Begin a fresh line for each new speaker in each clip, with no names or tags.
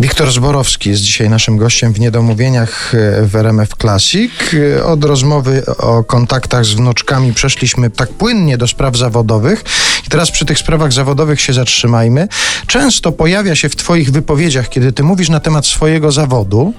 Wiktor Zborowski jest dzisiaj naszym gościem w Niedomówieniach e, w RMF Classic. E, od rozmowy o kontaktach z wnuczkami przeszliśmy tak płynnie do spraw zawodowych. I teraz przy tych sprawach zawodowych się zatrzymajmy. Często pojawia się w Twoich wypowiedziach, kiedy Ty mówisz na temat swojego zawodu,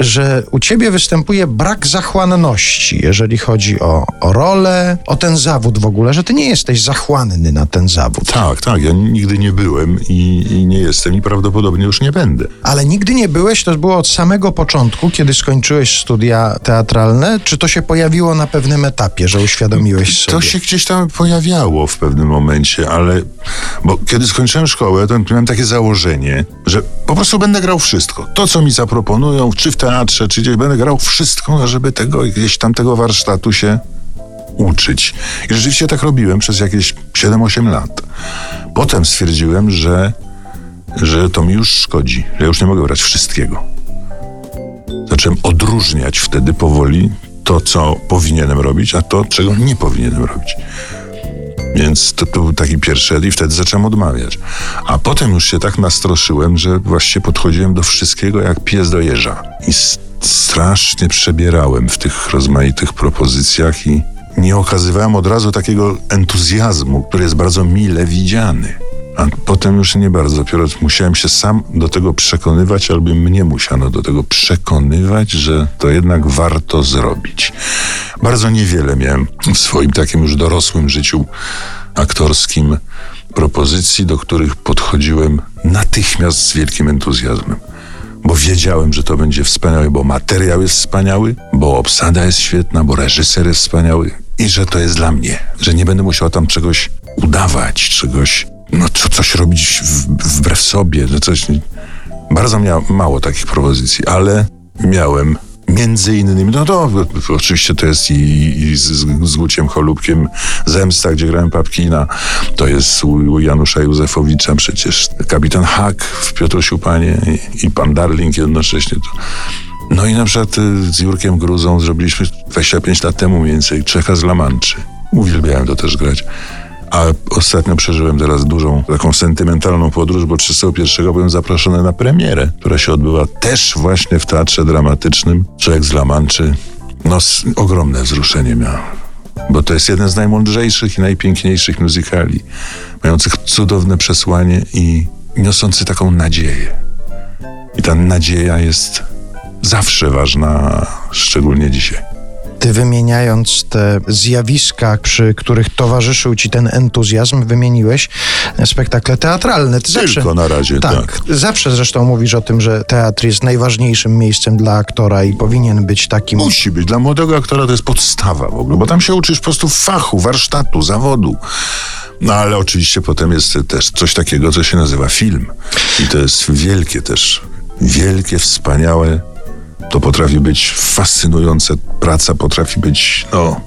że u Ciebie występuje brak zachłanności, jeżeli chodzi o, o rolę, o ten zawód w ogóle, że Ty nie jesteś zachłanny na ten zawód.
Tak, tak. Ja nigdy nie byłem i, i nie jestem i prawdopodobnie już nie będę.
Ale nigdy nie byłeś, to było od samego początku, kiedy skończyłeś studia teatralne? Czy to się pojawiło na pewnym etapie, że uświadomiłeś sobie?
To się gdzieś tam pojawiało w pewnym momencie, ale bo kiedy skończyłem szkołę, to miałem takie założenie, że po prostu będę grał wszystko. To, co mi zaproponują, czy w teatrze, czy gdzieś, będę grał wszystko, żeby tego gdzieś tam tego warsztatu się uczyć. I rzeczywiście tak robiłem przez jakieś 7-8 lat. Potem stwierdziłem, że że to mi już szkodzi, że ja już nie mogę brać wszystkiego. Zacząłem odróżniać wtedy powoli to, co powinienem robić, a to, czego nie powinienem robić. Więc to, to był taki pierwszy i wtedy zacząłem odmawiać. A potem już się tak nastroszyłem, że właściwie podchodziłem do wszystkiego jak pies do jeża. I strasznie przebierałem w tych rozmaitych propozycjach i nie okazywałem od razu takiego entuzjazmu, który jest bardzo mile widziany. Potem już nie bardzo. Dopiero musiałem się sam do tego przekonywać, albo mnie musiano do tego przekonywać, że to jednak warto zrobić. Bardzo niewiele miałem w swoim takim już dorosłym życiu aktorskim propozycji, do których podchodziłem natychmiast z wielkim entuzjazmem. Bo wiedziałem, że to będzie wspaniałe, bo materiał jest wspaniały, bo obsada jest świetna, bo reżyser jest wspaniały i że to jest dla mnie, że nie będę musiał tam czegoś udawać, czegoś no, co, coś robić w, wbrew sobie, że coś. Bardzo miał mało takich propozycji, ale miałem między innymi, no to oczywiście to jest i, i z, z Guciem Cholubkiem Zemsta, gdzie grałem Papkina, to jest u, Janusza Józefowicza przecież kapitan Hak w Piotrusiu Panie i, i pan Darling jednocześnie. No i na przykład y, z Jurkiem Gruzą zrobiliśmy 25 lat temu mniej więcej Czeka z La Manczy. Uwielbiałem to też grać. A ostatnio przeżyłem teraz dużą, taką sentymentalną podróż, bo 31 byłem zaproszony na premierę, która się odbyła też właśnie w teatrze dramatycznym. Człowiek z La Manczy. No, ogromne wzruszenie miał. Bo to jest jeden z najmądrzejszych i najpiękniejszych muzykali, mających cudowne przesłanie i niosący taką nadzieję. I ta nadzieja jest zawsze ważna, szczególnie dzisiaj
ty wymieniając te zjawiska, przy których towarzyszył ci ten entuzjazm, wymieniłeś spektakle teatralne.
Ty Tylko zawsze, na razie, tak, tak.
Zawsze zresztą mówisz o tym, że teatr jest najważniejszym miejscem dla aktora i powinien być takim...
Musi być. Dla młodego aktora to jest podstawa w ogóle, bo tam się uczysz po prostu fachu, warsztatu, zawodu. No ale oczywiście potem jest też coś takiego, co się nazywa film. I to jest wielkie też, wielkie, wspaniałe to potrafi być fascynujące, praca potrafi być, no,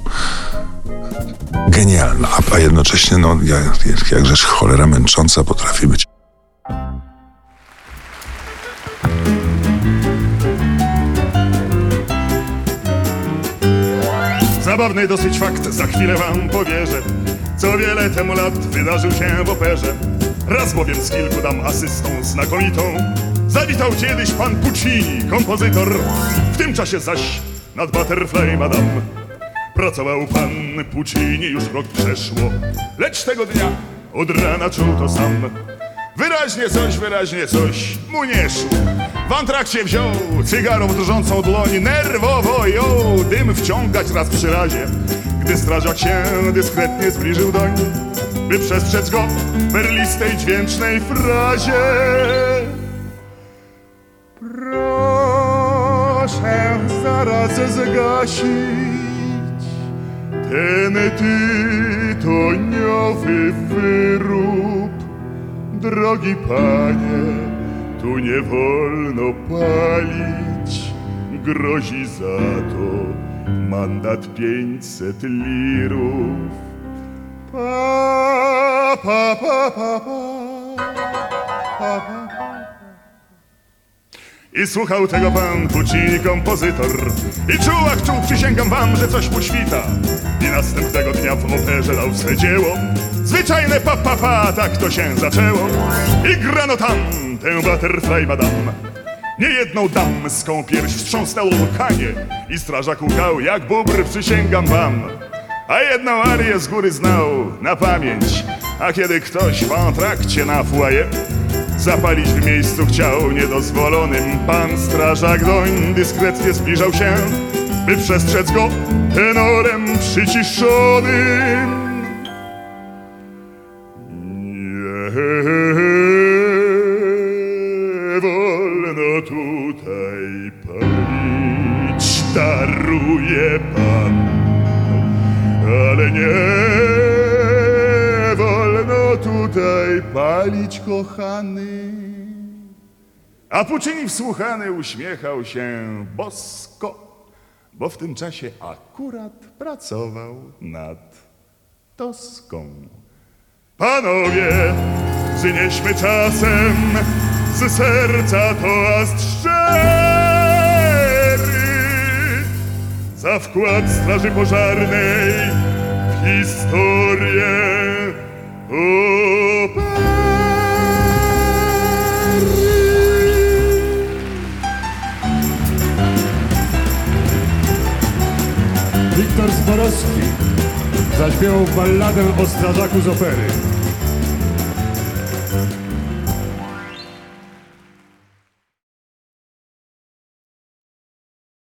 genialna, a, jednocześnie, no, jak, jakżeż cholera męcząca potrafi być.
Zabawny dosyć fakt, za chwilę wam powierzę Co wiele temu lat wydarzył się w operze. Raz bowiem z kilku dam asystą znakomitą Zawitał kiedyś pan Puccini, kompozytor. W tym czasie zaś nad Butterfly Madame Pracował pan Puccini, już rok przeszło. Lecz tego dnia od rana czuł to sam. Wyraźnie coś, wyraźnie coś mu nie szło. W antrakcie wziął cygarą drżącą dłoń Nerwowo jął dym wciągać raz przy razie. Gdy strażak się dyskretnie zbliżył doń By przestrzec go w berlistej dźwięcznej frazie zaraz zgasić ten tytoniowy wyrób. Drogi panie, tu nie wolno palić, grozi za to mandat pięćset lirów. Pa, pa, pa, pa, pa, pa, pa. I słuchał tego pan Puccini kompozytor. I czuł, ach czuł, przysięgam wam, że coś mu świta. I następnego dnia w operze dał swe dzieło. Zwyczajne pa, pa, pa, tak to się zaczęło. I grano tam tę butterfly madame. Niejedną damską pierś wstrząsnęło lukanie I strażak łkał jak bóbr, przysięgam wam. A jedną arię z góry znał na pamięć. A kiedy ktoś w antrakcie na foyer Zapalić w miejscu chciał niedozwolonym. Pan strażak doń dyskretnie zbliżał się By przestrzec go tenorem przyciszonym. Nie wolno tutaj palić, daruje pan, ale nie palić, kochany. A Puccini wsłuchany uśmiechał się bosko, bo w tym czasie akurat pracował nad Toską. Panowie, przynieśmy czasem z serca toast szczery za wkład Straży Pożarnej w historię opery.
Zborowski zaśpiewał balladę o strażaku z opery.